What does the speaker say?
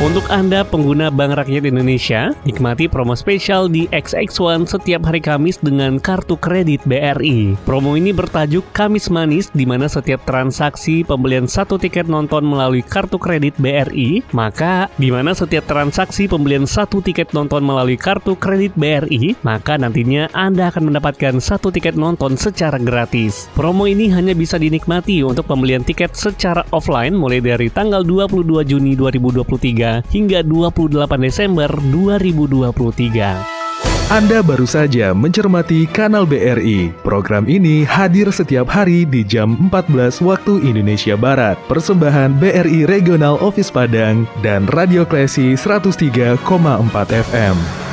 Untuk Anda pengguna Bank Rakyat Indonesia, nikmati promo spesial di XX1 setiap hari Kamis dengan kartu kredit BRI. Promo ini bertajuk Kamis Manis di mana setiap transaksi pembelian satu tiket nonton melalui kartu kredit BRI, maka di mana setiap transaksi pembelian satu tiket nonton melalui kartu kredit BRI, maka nantinya Anda akan mendapatkan satu tiket nonton secara gratis. Promo ini hanya bisa dinikmati untuk pembelian tiket secara offline mulai dari tanggal 22 Juni 2023 hingga 28 Desember 2023. Anda baru saja mencermati kanal BRI. Program ini hadir setiap hari di jam 14 waktu Indonesia Barat. Persembahan BRI Regional Office Padang dan Radio Klesi 103,4 FM.